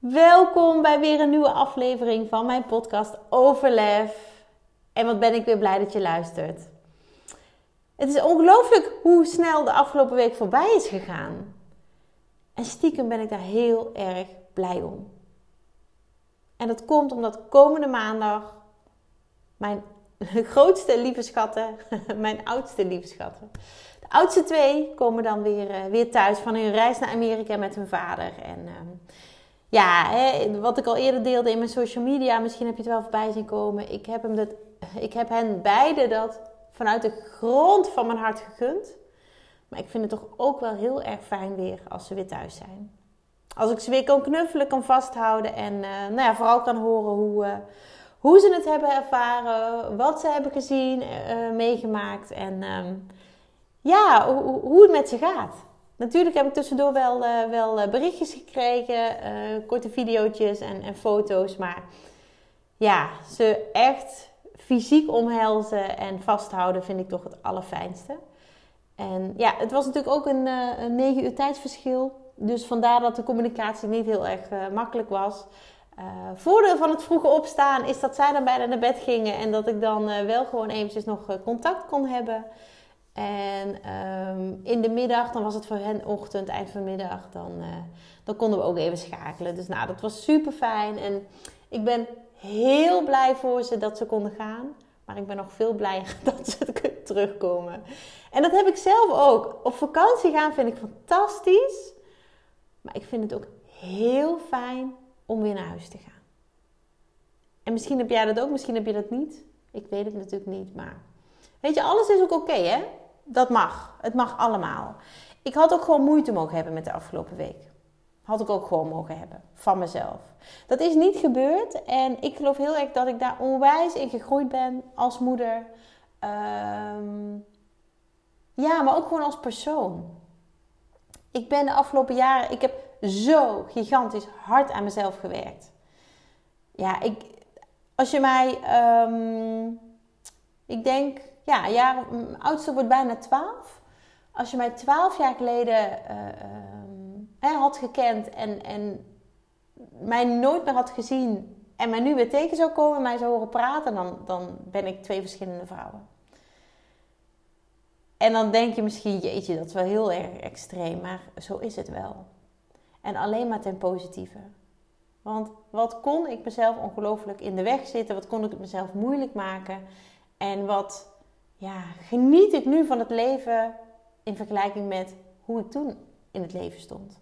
Welkom bij weer een nieuwe aflevering van mijn podcast Overlef. En wat ben ik weer blij dat je luistert. Het is ongelooflijk hoe snel de afgelopen week voorbij is gegaan. En stiekem ben ik daar heel erg blij om. En dat komt omdat komende maandag mijn grootste lieve schatten, mijn oudste lieve schatten. De oudste twee komen dan weer, uh, weer thuis van hun reis naar Amerika met hun vader. En uh, ja, wat ik al eerder deelde in mijn social media, misschien heb je het wel voorbij zien komen. Ik heb, hem dat, ik heb hen beiden dat vanuit de grond van mijn hart gegund. Maar ik vind het toch ook wel heel erg fijn weer als ze weer thuis zijn. Als ik ze weer kan knuffelen, kan vasthouden en uh, nou ja, vooral kan horen hoe, uh, hoe ze het hebben ervaren, wat ze hebben gezien, uh, meegemaakt en um, ja, hoe het met ze gaat. Natuurlijk heb ik tussendoor wel, uh, wel berichtjes gekregen, uh, korte video's en, en, foto's. Maar ja, ze echt fysiek omhelzen en vasthouden vind ik toch het allerfijnste. En ja, het was natuurlijk ook een, uh, een 9 uur tijdsverschil. Dus vandaar dat de communicatie niet heel erg makkelijk was. voordeel van het vroege opstaan is dat zij dan bijna naar bed gingen. En dat ik dan wel gewoon eventjes nog contact kon hebben. En um, in de middag, dan was het voor hen ochtend, eind van de middag, dan, uh, dan konden we ook even schakelen. Dus nou, dat was super fijn. En ik ben heel blij voor ze dat ze konden gaan. Maar ik ben nog veel blijer dat ze terugkomen. En dat heb ik zelf ook. Op vakantie gaan vind ik fantastisch. Maar ik vind het ook heel fijn om weer naar huis te gaan. En misschien heb jij dat ook, misschien heb je dat niet. Ik weet het natuurlijk niet, maar... Weet je, alles is ook oké, hè? Dat mag. Het mag allemaal. Ik had ook gewoon moeite mogen hebben met de afgelopen week. Had ik ook gewoon mogen hebben. Van mezelf. Dat is niet gebeurd. En ik geloof heel erg dat ik daar onwijs in gegroeid ben als moeder. Um, ja, maar ook gewoon als persoon. Ik ben de afgelopen jaren, ik heb zo gigantisch hard aan mezelf gewerkt. Ja, ik, als je mij, um, ik denk ja, mijn oudste wordt bijna 12. Als je mij 12 jaar geleden uh, had gekend en, en mij nooit meer had gezien en mij nu weer tegen zou komen en mij zou horen praten, dan, dan ben ik twee verschillende vrouwen. En dan denk je misschien, jeetje, dat is wel heel erg extreem, maar zo is het wel. En alleen maar ten positieve. Want wat kon ik mezelf ongelooflijk in de weg zitten? Wat kon ik het mezelf moeilijk maken? En wat ja, geniet ik nu van het leven in vergelijking met hoe ik toen in het leven stond.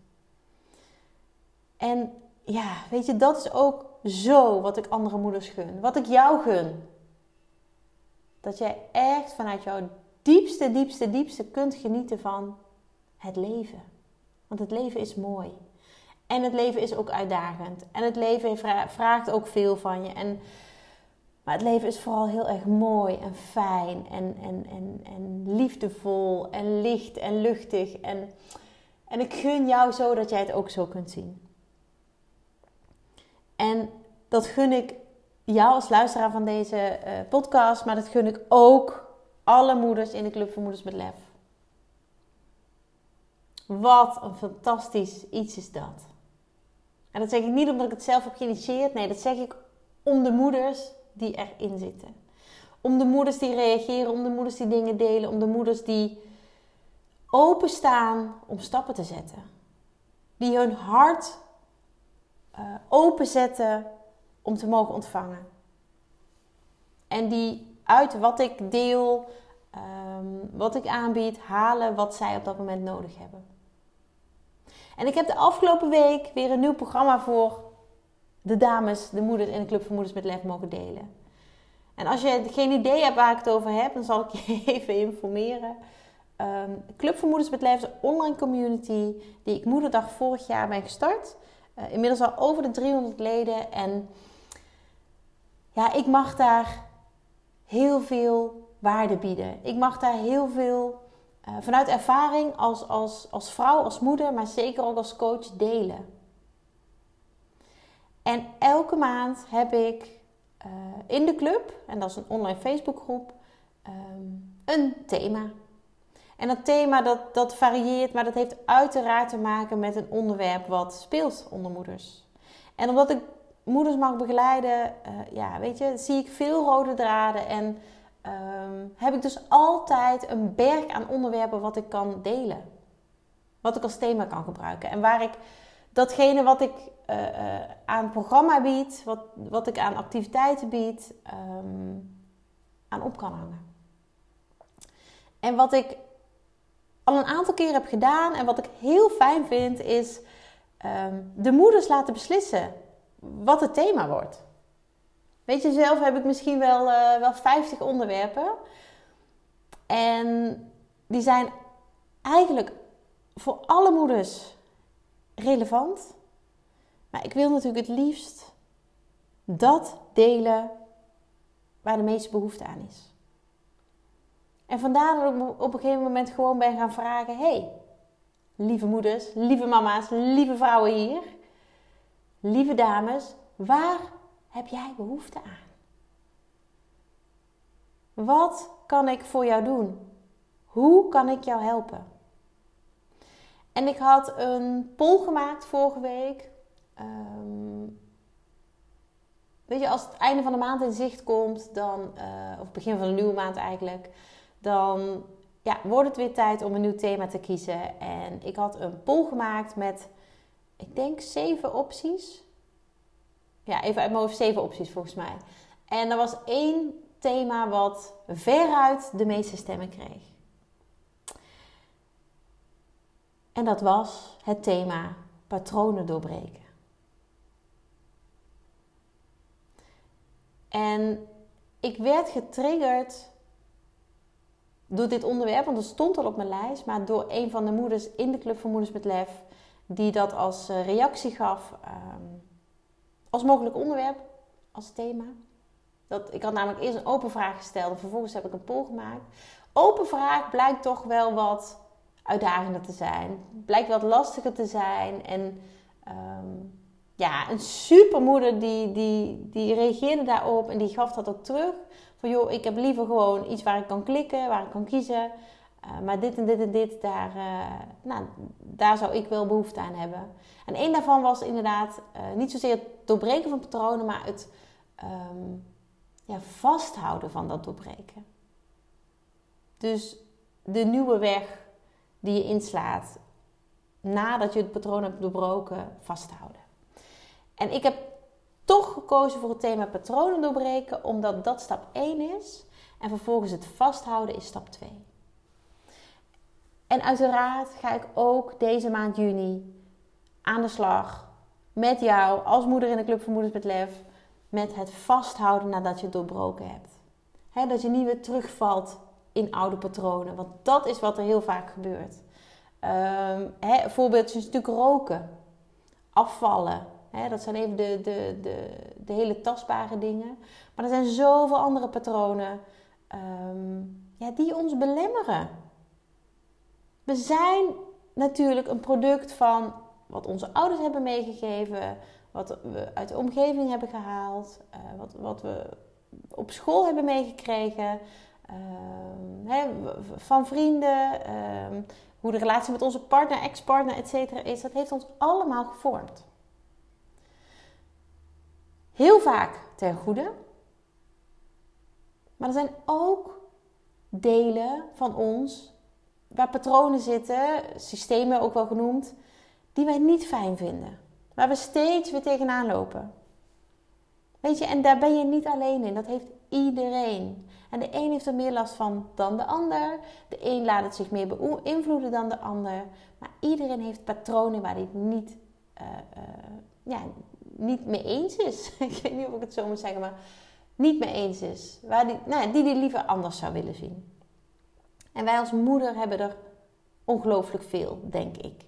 En ja, weet je, dat is ook zo wat ik andere moeders gun. Wat ik jou gun. Dat jij echt vanuit jouw diepste, diepste, diepste kunt genieten van het leven. Want het leven is mooi. En het leven is ook uitdagend. En het leven vraagt ook veel van je. En maar het leven is vooral heel erg mooi en fijn en, en, en, en liefdevol en licht en luchtig. En, en ik gun jou zo dat jij het ook zo kunt zien. En dat gun ik jou als luisteraar van deze uh, podcast, maar dat gun ik ook alle moeders in de Club voor Moeders met Lef. Wat een fantastisch iets is dat. En dat zeg ik niet omdat ik het zelf heb geïnitieerd. Nee, dat zeg ik om de moeders die erin zitten. Om de moeders die reageren, om de moeders die dingen delen, om de moeders die openstaan om stappen te zetten. Die hun hart uh, openzetten om te mogen ontvangen. En die uit wat ik deel, um, wat ik aanbied, halen wat zij op dat moment nodig hebben. En ik heb de afgelopen week weer een nieuw programma voor de dames, de moeders in de Club van Moeders met Lef mogen delen. En als je geen idee hebt waar ik het over heb, dan zal ik je even informeren. Um, Club voor Moeders met Lef is een online community die ik moederdag vorig jaar ben gestart. Uh, inmiddels al over de 300 leden. En ja, ik mag daar heel veel waarde bieden. Ik mag daar heel veel uh, vanuit ervaring als, als, als vrouw, als moeder, maar zeker ook als coach delen. En elke maand heb ik uh, in de club, en dat is een online Facebookgroep, um, een thema. En dat thema dat, dat varieert, maar dat heeft uiteraard te maken met een onderwerp wat speelt onder moeders. En omdat ik moeders mag begeleiden, uh, ja, weet je, zie ik veel rode draden en um, heb ik dus altijd een berg aan onderwerpen wat ik kan delen. Wat ik als thema kan gebruiken. En waar ik datgene wat ik uh, uh, aan programma bied, wat, wat ik aan activiteiten bied, um, aan op kan hangen. En wat ik al een aantal keer heb gedaan en wat ik heel fijn vind, is um, de moeders laten beslissen wat het thema wordt. Weet je, zelf heb ik misschien wel, uh, wel 50 onderwerpen. En die zijn eigenlijk voor alle moeders relevant. Maar ik wil natuurlijk het liefst dat delen waar de meeste behoefte aan is. En vandaar dat ik op een gegeven moment gewoon ben gaan vragen: hey, lieve moeders, lieve mama's, lieve vrouwen hier, lieve dames, waar heb jij behoefte aan? Wat kan ik voor jou doen? Hoe kan ik jou helpen? En ik had een poll gemaakt vorige week. Um, weet je, als het einde van de maand in zicht komt, dan, uh, of begin van de nieuwe maand eigenlijk, dan ja, wordt het weer tijd om een nieuw thema te kiezen. En ik had een poll gemaakt met, ik denk, zeven opties. Ja, even uit mijn hoofd, zeven opties volgens mij. En er was één thema wat veruit de meeste stemmen kreeg. En dat was het thema patronen doorbreken. En ik werd getriggerd door dit onderwerp, want het stond al op mijn lijst, maar door een van de moeders in de Club van Moeders met Lef, die dat als eh, reactie gaf, um, als mogelijk onderwerp, als thema. Dat, ik had namelijk eerst een open vraag gesteld en vervolgens heb ik een poll gemaakt. Open vraag blijkt toch wel wat uitdagender te zijn. Blijkt wat lastiger te zijn. En um, ja, een supermoeder die, die, die reageerde daarop en die gaf dat ook terug. Van joh, ik heb liever gewoon iets waar ik kan klikken, waar ik kan kiezen. Uh, maar dit en dit en dit, daar, uh, nou, daar zou ik wel behoefte aan hebben. En één daarvan was inderdaad uh, niet zozeer het doorbreken van patronen, maar het um, ja, vasthouden van dat doorbreken. Dus de nieuwe weg die je inslaat nadat je het patroon hebt doorbroken, vasthouden. En ik heb toch gekozen voor het thema patronen doorbreken, omdat dat stap 1 is. En vervolgens het vasthouden is stap 2. En uiteraard ga ik ook deze maand juni aan de slag met jou als moeder in de Club van Moeders met Lef. Met het vasthouden nadat je het doorbroken hebt. dat je niet weer terugvalt in oude patronen. Want dat is wat er heel vaak gebeurt. Um, voorbeeldje is natuurlijk roken. Afvallen dat zijn even de, de, de, de, hele tastbare dingen. Maar er zijn zoveel andere patronen um, ja, die ons belemmeren. We zijn natuurlijk een product van wat onze ouders hebben meegegeven, wat we uit de omgeving hebben gehaald, uh, wat, wat we op school hebben meegekregen, uh, van vrienden, uh, hoe de relatie met onze partner, ex-partner, etc. is. Dat heeft ons allemaal gevormd. Heel vaak ten goede. Maar er zijn ook delen van ons waar patronen zitten, systemen ook wel genoemd, die wij niet fijn vinden. Waar we steeds weer tegenaan lopen. Weet je, en daar ben je niet alleen in. Dat heeft iedereen. En de een heeft er meer last van dan de ander. De een laat het zich meer beïnvloeden dan de ander. Maar iedereen heeft patronen waar hij niet, uh, uh, ja, niet mee eens is. ik weet niet of ik het zo moet zeggen, maar niet mee eens is. Waar die, nou, die die liever anders zou willen zien. En wij als moeder hebben er ongelooflijk veel, denk ik.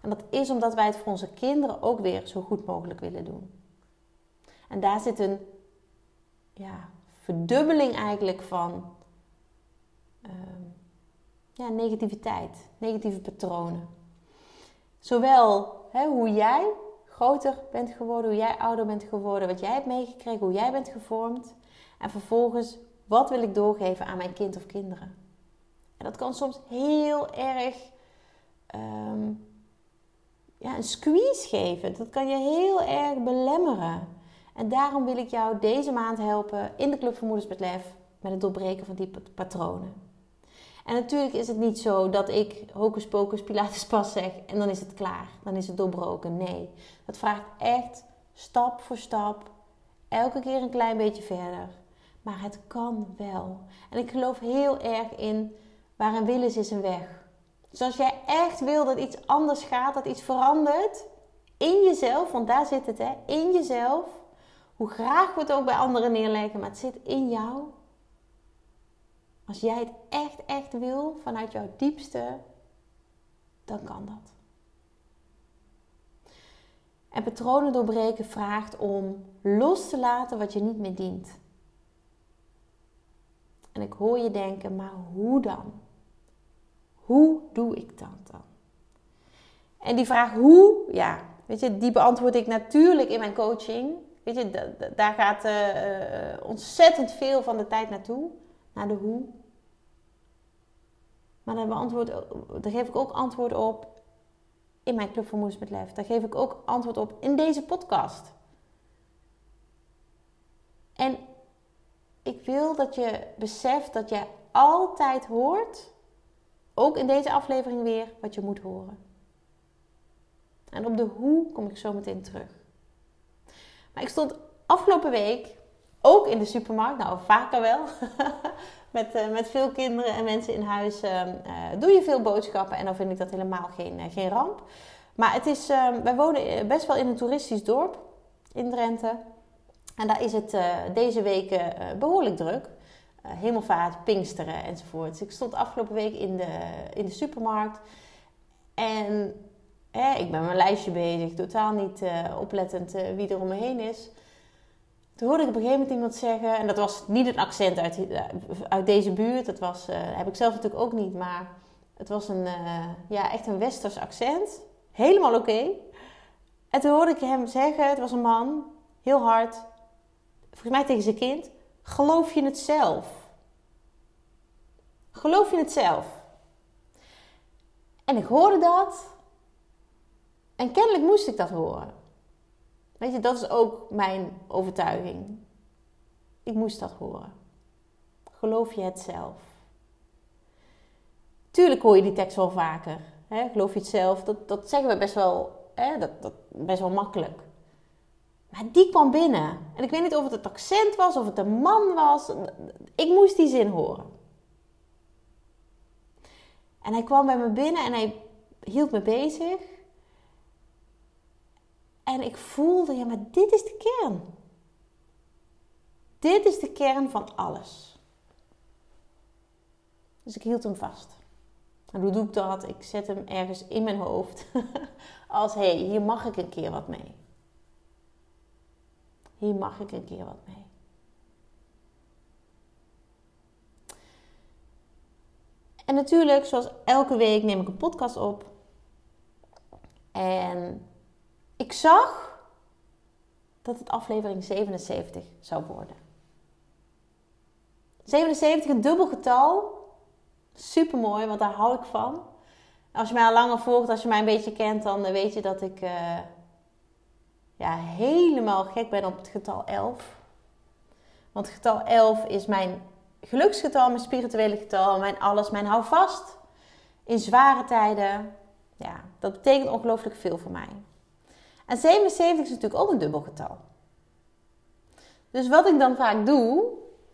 En dat is omdat wij het voor onze kinderen ook weer zo goed mogelijk willen doen. En daar zit een ja, verdubbeling eigenlijk van ehm, ja, negativiteit, negatieve patronen. Zowel hè, hoe jij groter bent geworden, hoe jij ouder bent geworden, wat jij hebt meegekregen, hoe jij bent gevormd. En vervolgens, wat wil ik doorgeven aan mijn kind of kinderen? En dat kan soms heel erg ehm, ja, een squeeze geven. Dat kan je heel erg belemmeren. En daarom wil ik jou deze maand helpen in de Club voor Moeders met Lef met het doorbreken van die patronen. En natuurlijk is het niet zo dat ik hocus pocus pilates pas zeg en dan is het klaar. Dan is het doorbroken. Nee, dat vraagt echt stap voor stap, elke keer een klein beetje verder. Maar het kan wel. En ik geloof heel erg in waar een wil is, is een weg. Dus als jij echt wil dat iets anders gaat, dat iets verandert in jezelf, want daar zit het hè, in jezelf. Hoe graag we het ook bij anderen neerleggen, maar het zit in jou. Als jij het echt, echt wil vanuit jouw diepste, dan kan dat. En patronen doorbreken vraagt om los te laten wat je niet meer dient. En ik hoor je denken, maar hoe dan? Hoe doe ik dat dan? En die vraag hoe, ja, weet je, die beantwoord ik natuurlijk in mijn coaching. Weet je, daar gaat uh, ontzettend veel van de tijd naartoe, naar de hoe. Maar daar, beantwoord, daar geef ik ook antwoord op in mijn Club voor Moeders met Lef. Daar geef ik ook antwoord op in deze podcast. En ik wil dat je beseft dat je altijd hoort, ook in deze aflevering weer, wat je moet horen. En op de hoe kom ik zo meteen terug. Ik stond afgelopen week ook in de supermarkt, nou vaker wel, met, uh, met veel kinderen en mensen in huis uh, doe je veel boodschappen. En dan vind ik dat helemaal geen, geen ramp. Maar het is, ehm, wij wonen best wel in een toeristisch dorp in Drenthe. En daar is het deze weken behoorlijk druk. hemelvaart, Pinksteren enzovoort. Dus ik stond afgelopen week in de, in de supermarkt. En ik ben mijn lijstje bezig, totaal niet oplettend wie er om me heen is. Toen hoorde ik op een gegeven moment iemand zeggen, en dat was niet een accent uit, uit deze buurt, dat was, uh, heb ik zelf natuurlijk ook niet, maar het was een, uh, ja, echt een westers accent. Helemaal oké. En toen hoorde ik hem zeggen, het was een man, heel hard, volgens mij tegen zijn kind, geloof je het zelf? Geloof je het zelf? En ik hoorde dat. En kennelijk moest ik dat horen. Weet je, dat is ook mijn overtuiging. Ik moest dat horen. Geloof je het zelf? Tuurlijk hoor je die tekst wel vaker. Hè? Geloof je het zelf? Dat, dat zeggen we best wel, hè? Dat, dat, best wel makkelijk. Maar die kwam binnen. En ik weet niet of het het accent was, of het een man was. Ik moest die zin horen. En hij kwam bij me binnen en hij hield me bezig. En ik voelde, ja, maar dit is de kern. Dit is de kern van alles. Dus ik hield hem vast. En hoe doe ik dat? Ik zet hem ergens in mijn hoofd. Als hé, hey, hier mag ik een keer wat mee. Hier mag ik een keer wat mee. En natuurlijk, zoals elke week, neem ik een podcast op. En ik zag dat het aflevering 77 zou worden. 77, een dubbel getal. Super mooi, want daar hou ik van. Als je mij al langer volgt, als je mij een beetje kent, dan weet je dat ik uh, ja, helemaal gek ben op het getal 11. Want het getal 11 is mijn geluksgetal, mijn spirituele getal, mijn alles, mijn houvast. In zware tijden. Ja, dat betekent ongelooflijk veel voor mij. En 77 is natuurlijk ook een dubbelgetal. Dus wat ik dan vaak doe,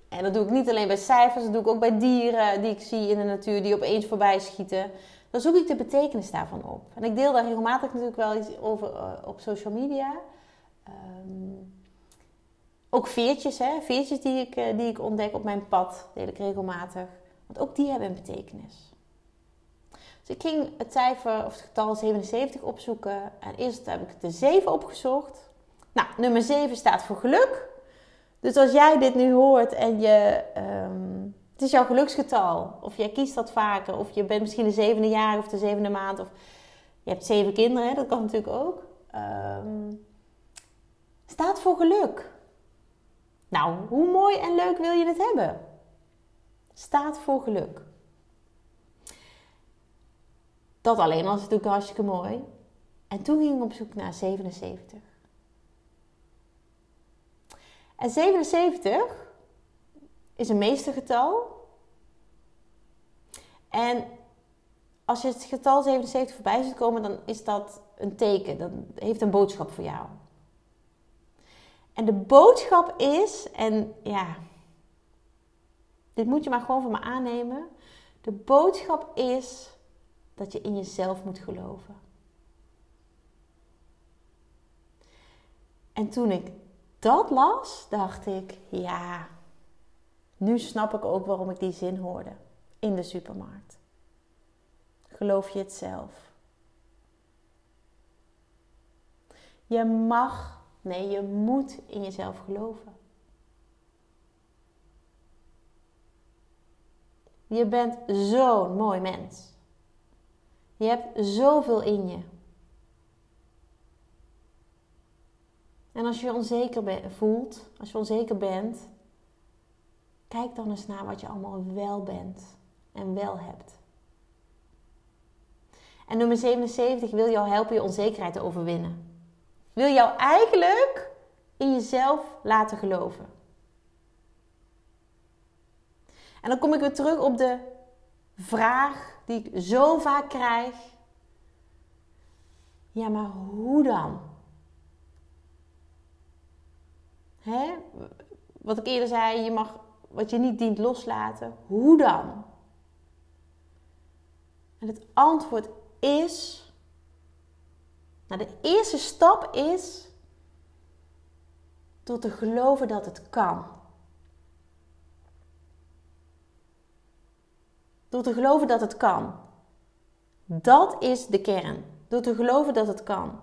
en dat doe ik niet alleen bij cijfers, dat doe ik ook bij dieren die ik zie in de natuur die opeens voorbij schieten. Dan zoek ik de betekenis daarvan op. En ik deel daar regelmatig natuurlijk wel iets over uh, op social media. Um, ook veertjes, hè? veertjes die ik, uh, die ik ontdek op mijn pad, deel ik regelmatig. Want ook die hebben een betekenis. Dus ik ging het cijfer of het getal 77 opzoeken. En eerst heb ik de 7 opgezocht. Nou, nummer 7 staat voor geluk. Dus als jij dit nu hoort en je, ehm, het is jouw geluksgetal, of jij kiest dat vaker, of je bent misschien de zevende jaar of de zevende maand, of je hebt zeven kinderen, dat kan natuurlijk ook. Um, staat voor geluk. Nou, hoe mooi en leuk wil je het hebben? Staat voor geluk. Dat alleen was natuurlijk hartstikke mooi. En toen ging ik op zoek naar 77. En 77 is een meestergetal. En als je het getal 77 voorbij ziet komen, dan is dat een teken. Dat heeft een boodschap voor jou. En de boodschap is, en ja, dit moet je maar gewoon van me aannemen. De boodschap is dat je in jezelf moet geloven. En toen ik dat las, dacht ik, ja, nu snap ik ook waarom ik die zin hoorde in de supermarkt. Geloof je het zelf? Je mag, nee, je moet in jezelf geloven. Je bent zo'n mooi mens. Je hebt zoveel in je. En als je onzeker voelt, als je onzeker bent, kijk dan eens naar wat je allemaal wel bent en wel hebt. En nummer 77 wil jou helpen je onzekerheid te overwinnen. Wil jou eigenlijk in jezelf laten geloven. En dan kom ik weer terug op de vraag die ik zo vaak krijg. Ja, maar hoe dan? Wat ik eerder zei, je mag wat je niet dient loslaten. Hoe dan? En het antwoord is. Nou, de eerste stap is door te geloven dat het kan. Door te geloven dat het kan. Dat is de kern. Door te geloven dat het kan.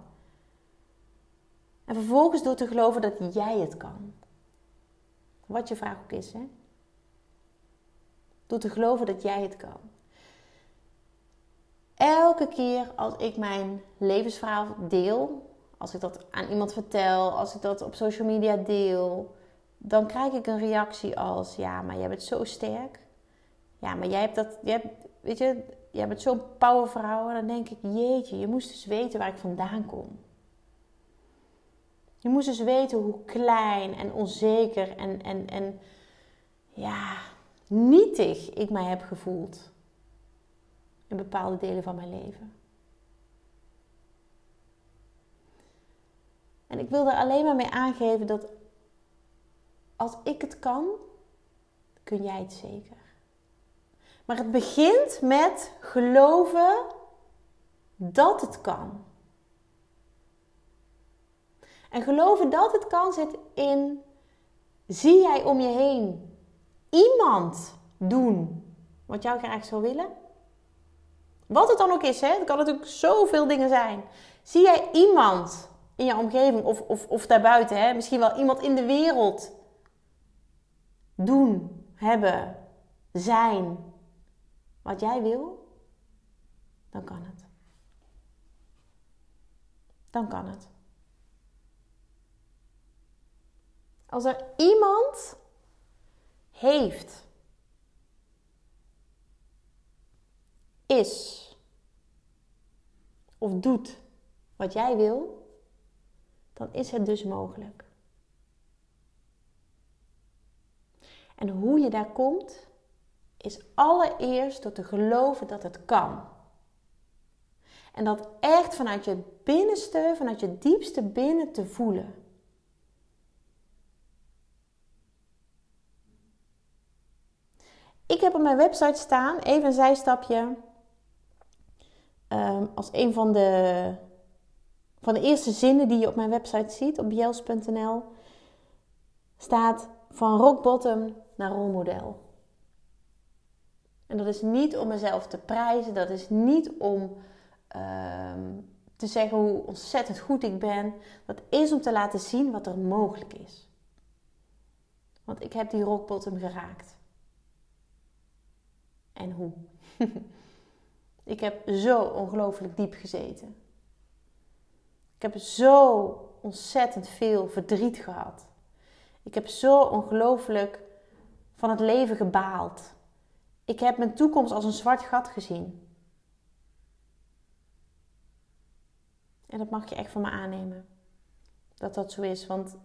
En vervolgens door te geloven dat jij het kan. Wat je vraag ook is, hè? Door te geloven dat jij het kan. Elke keer als ik mijn levensverhaal deel, als ik dat aan iemand vertel, als ik dat op social media deel, dan krijg ik een reactie als: Ja, maar jij bent zo sterk. Ja, maar jij hebt dat, jij weet je, jij bent zo'n powervrouw. En dan denk ik: Jeetje, je moest dus weten waar ik vandaan kom. Je moest dus weten hoe klein en onzeker en, en, en ja, nietig ik mij heb gevoeld in bepaalde delen van mijn leven. En ik wil er alleen maar mee aangeven dat als ik het kan, kun jij het zeker. Maar het begint met geloven dat het kan. En geloven dat het kan zit in, zie jij om je heen iemand doen wat jou graag zou willen? Wat het dan ook is, hè? het kan natuurlijk zoveel dingen zijn. Zie jij iemand in je omgeving of, of, of daarbuiten, hè? misschien wel iemand in de wereld doen, hebben, zijn wat jij wil? Dan kan het. Dan kan het. Als er iemand heeft, is of doet wat jij wil, dan is het dus mogelijk. En hoe je daar komt, is allereerst door te geloven dat het kan. En dat echt vanuit je binnenste, vanuit je diepste binnen te voelen. Ik heb op mijn website staan, even een zijstapje, um, als een van de, van de eerste zinnen die je op mijn website ziet, op jels.nl, staat van rock bottom naar rolmodel. En dat is niet om mezelf te prijzen, dat is niet om ehm, te zeggen hoe ontzettend goed ik ben. Dat is om te laten zien wat er mogelijk is. Want ik heb die rock bottom geraakt. En hoe? ik heb zo ongelooflijk diep gezeten. Ik heb zo ontzettend veel verdriet gehad. Ik heb zo ongelooflijk van het leven gebaald. Ik heb mijn toekomst als een zwart gat gezien. En dat mag je echt van me aannemen. Dat dat zo is. Want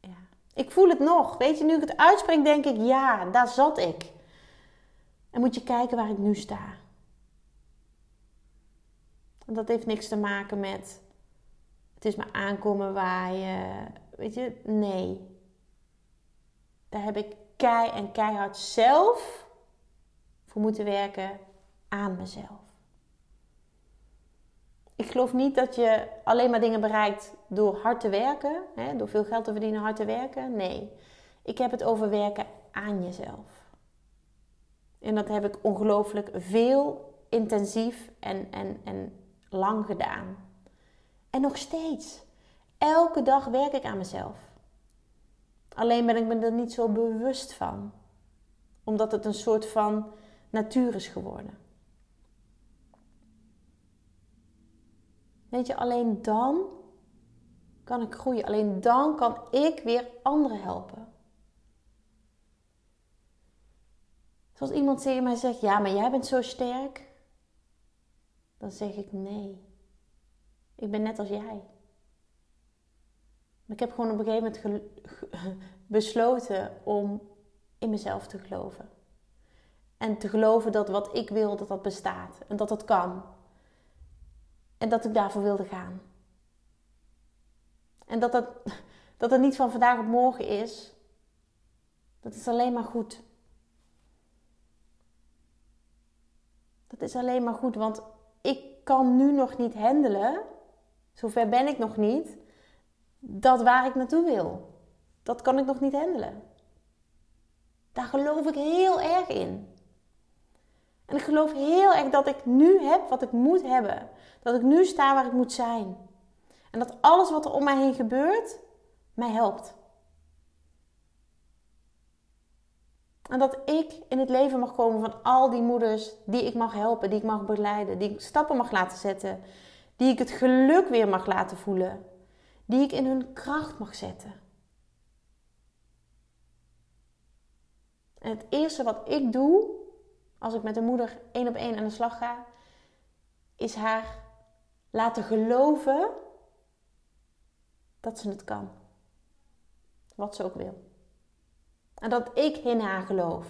ja, ik voel het nog. Weet je, nu ik het uitspreek, denk ik, ja, daar zat ik. En moet je kijken waar ik nu sta. Dat heeft niks te maken met het is me aankomen waaien. Weet je, nee. Daar heb ik kei en keihard zelf voor moeten werken aan mezelf. Ik geloof niet dat je alleen maar dingen bereikt door hard te werken, hè, door veel geld te verdienen, hard te werken. Nee, ik heb het over werken aan jezelf. En dat heb ik ongelooflijk veel, intensief en, en, en lang gedaan. En nog steeds. Elke dag werk ik aan mezelf. Alleen ben ik me er niet zo bewust van. Omdat het een soort van natuur is geworden. Weet je, alleen dan kan ik groeien. Alleen dan kan ik weer anderen helpen. Zoals iemand tegen mij zegt: Ja, maar jij bent zo sterk. Dan zeg ik nee. Ik ben net als jij. Maar ik heb gewoon op een gegeven moment besloten om in mezelf te geloven. En te geloven dat wat ik wil, dat dat bestaat. En dat dat kan. En dat ik daarvoor wilde gaan. En dat dat, dat het niet van vandaag op morgen is. Dat is alleen maar goed. Dat is alleen maar goed, want ik kan nu nog niet handelen Zover ben ik nog niet. Dat waar ik naartoe wil. Dat kan ik nog niet handelen. Daar geloof ik heel erg in. En ik geloof heel erg dat ik nu heb wat ik moet hebben. Dat ik nu sta waar ik moet zijn. En dat alles wat er om mij heen gebeurt, mij helpt. En dat ik in het leven mag komen van al die moeders die ik mag helpen, die ik mag begeleiden, die ik stappen mag laten zetten, die ik het geluk weer mag laten voelen, die ik in hun kracht mag zetten. En het eerste wat ik doe als ik met een moeder één op één aan de slag ga, is haar laten geloven dat ze het kan. Wat ze ook wil. En dat ik in haar geloof.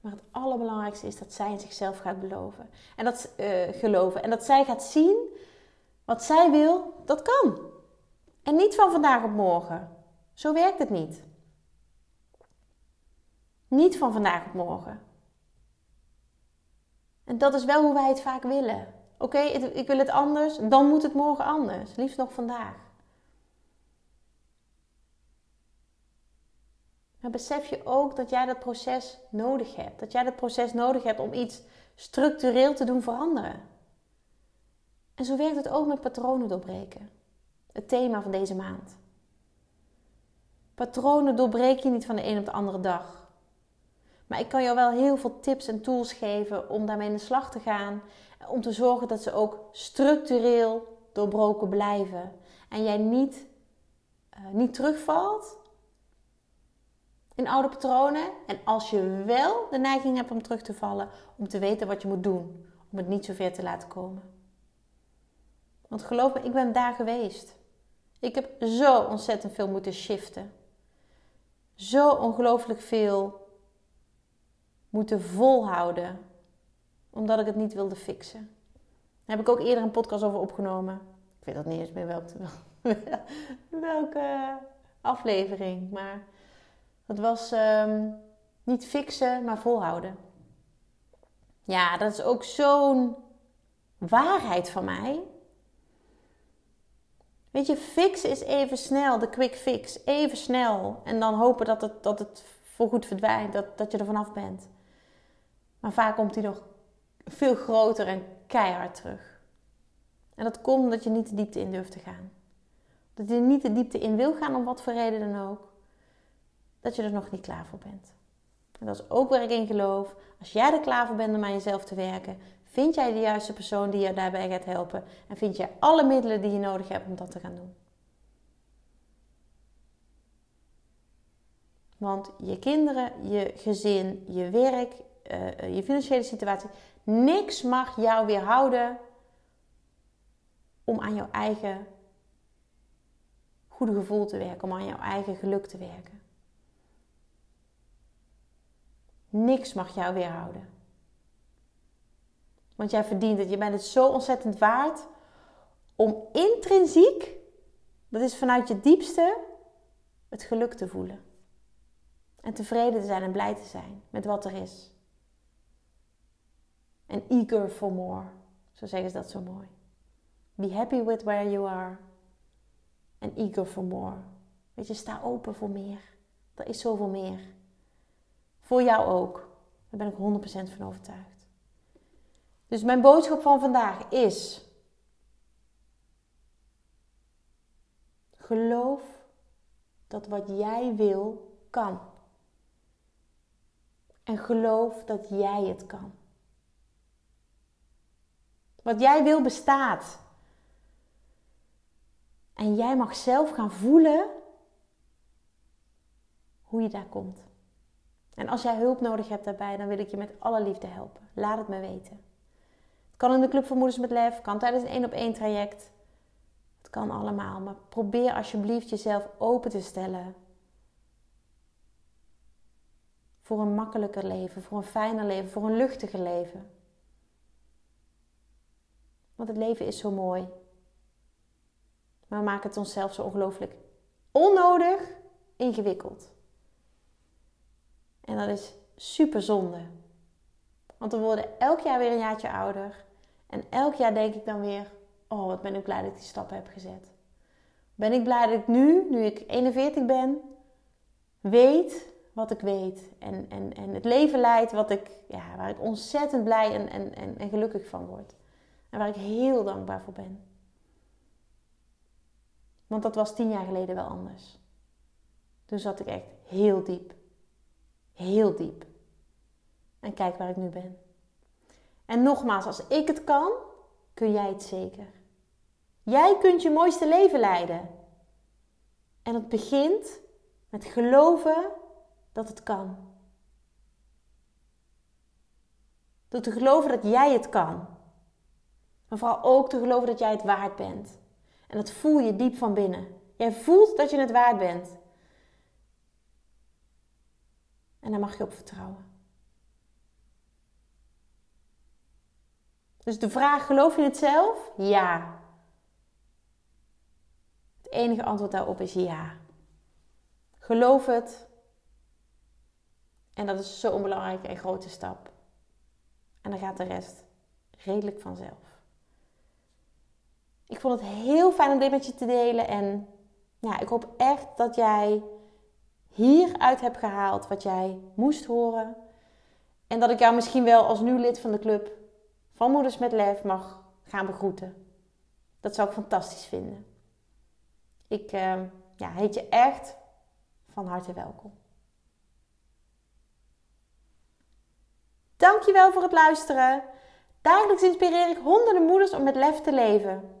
Maar het allerbelangrijkste is dat zij in zichzelf gaat beloven. En dat, uh, geloven. En dat zij gaat zien wat zij wil, dat kan. En niet van vandaag op morgen. Zo werkt het niet. Niet van vandaag op morgen. En dat is wel hoe wij het vaak willen. Oké, ik wil het anders, dan moet het morgen anders. Liefst nog vandaag. Maar besef je ook dat jij dat proces nodig hebt. Dat jij dat proces nodig hebt om iets structureel te doen veranderen. En zo werkt het ook met patronen doorbreken. Het thema van deze maand. Patronen doorbreek je niet van de een op de andere dag. Maar ik kan jou wel heel veel tips en tools geven om daarmee in de slag te gaan. Om te zorgen dat ze ook structureel doorbroken blijven. En jij niet, uh, niet terugvalt in oude patronen. En als je wel de neiging hebt om terug te vallen, om te weten wat je moet doen, om het niet zo ver te laten komen. Want geloof me, ik ben daar geweest. Ik heb zo ontzettend veel moeten shiften. Zo ongelooflijk veel moeten volhouden, omdat ik het niet wilde fixen. Daar heb ik ook eerder een podcast over opgenomen. Ik weet dat niet eens meer welke, welke aflevering, maar dat was ehm, niet fixen, maar volhouden. Ja, dat is ook zo'n waarheid van mij. Weet je, fixen is even snel, de quick fix. Even snel. En dan hopen dat het, dat het voorgoed verdwijnt, dat, dat je er vanaf bent. Maar vaak komt hij nog veel groter en keihard terug. En dat komt omdat je niet de diepte in durft te gaan. Dat je niet de diepte in wil gaan om wat voor reden dan ook. Dat je er nog niet klaar voor bent. En dat is ook waar ik in geloof. Als jij er klaar voor bent om aan jezelf te werken, vind jij de juiste persoon die je daarbij gaat helpen. En vind jij alle middelen die je nodig hebt om dat te gaan doen. Want je kinderen, je gezin, je werk, uh, je financiële situatie, niks mag jou weerhouden om aan jouw eigen goede gevoel te werken, om aan jouw eigen geluk te werken. Niks mag jou weerhouden. Want jij verdient het. Je bent het zo ontzettend waard om intrinsiek, dat is vanuit je diepste, het geluk te voelen. En tevreden te zijn en blij te zijn met wat er is. En eager for more. Zo zeggen ze dat zo mooi. Be happy with where you are. And eager for more. Weet je, sta open voor meer. Er is zoveel meer. Voor jou ook. Daar ben ik 100% van overtuigd. Dus mijn boodschap van vandaag is: geloof dat wat jij wil kan. En geloof dat jij het kan. Wat jij wil bestaat. En jij mag zelf gaan voelen hoe je daar komt. En als jij hulp nodig hebt daarbij, dan wil ik je met alle liefde helpen. Laat het me weten. Het kan in de Club voor Moeders met Lef, kan tijdens een één op één traject. Het kan allemaal, maar probeer alsjeblieft jezelf open te stellen voor een makkelijker leven, voor een fijner leven, voor een luchtiger leven. Want het leven is zo mooi. Maar we maken het onszelf zo ongelooflijk onnodig ingewikkeld. En dat is super zonde. Want we worden elk jaar weer een jaartje ouder. En elk jaar denk ik dan weer: Oh, wat ben ik blij dat ik die stappen heb gezet. Ben ik blij dat ik nu, nu ik 41 ben, weet wat ik weet. En, en, en het leven leidt wat ik, ja, waar ik ontzettend blij en, en, en, en gelukkig van word. En waar ik heel dankbaar voor ben. Want dat was tien jaar geleden wel anders. Toen zat ik echt heel diep. Heel diep. En kijk waar ik nu ben. En nogmaals, als ik het kan, kun jij het zeker. Jij kunt je mooiste leven leiden. En het begint met geloven dat het kan. Door te geloven dat jij het kan. Maar vooral ook te geloven dat jij het waard bent. En dat voel je diep van binnen. Jij voelt dat je het waard bent. En daar mag je op vertrouwen. Dus de vraag: geloof je het zelf? Ja. Het enige antwoord daarop is ja. Geloof het. En dat is zo'n belangrijke en grote stap. En dan gaat de rest redelijk vanzelf. Ik vond het heel fijn om dit met je te delen. En ja, ik hoop echt dat jij hieruit hebt gehaald wat jij moest horen. En dat ik jou misschien wel als nieuw lid van de club van Moeders met Lef mag gaan begroeten. Dat zou ik fantastisch vinden. Ik uh, ja, heet je echt van harte welkom. Dankjewel voor het luisteren. Dagelijks inspireer ik honderden moeders om met lef te leven.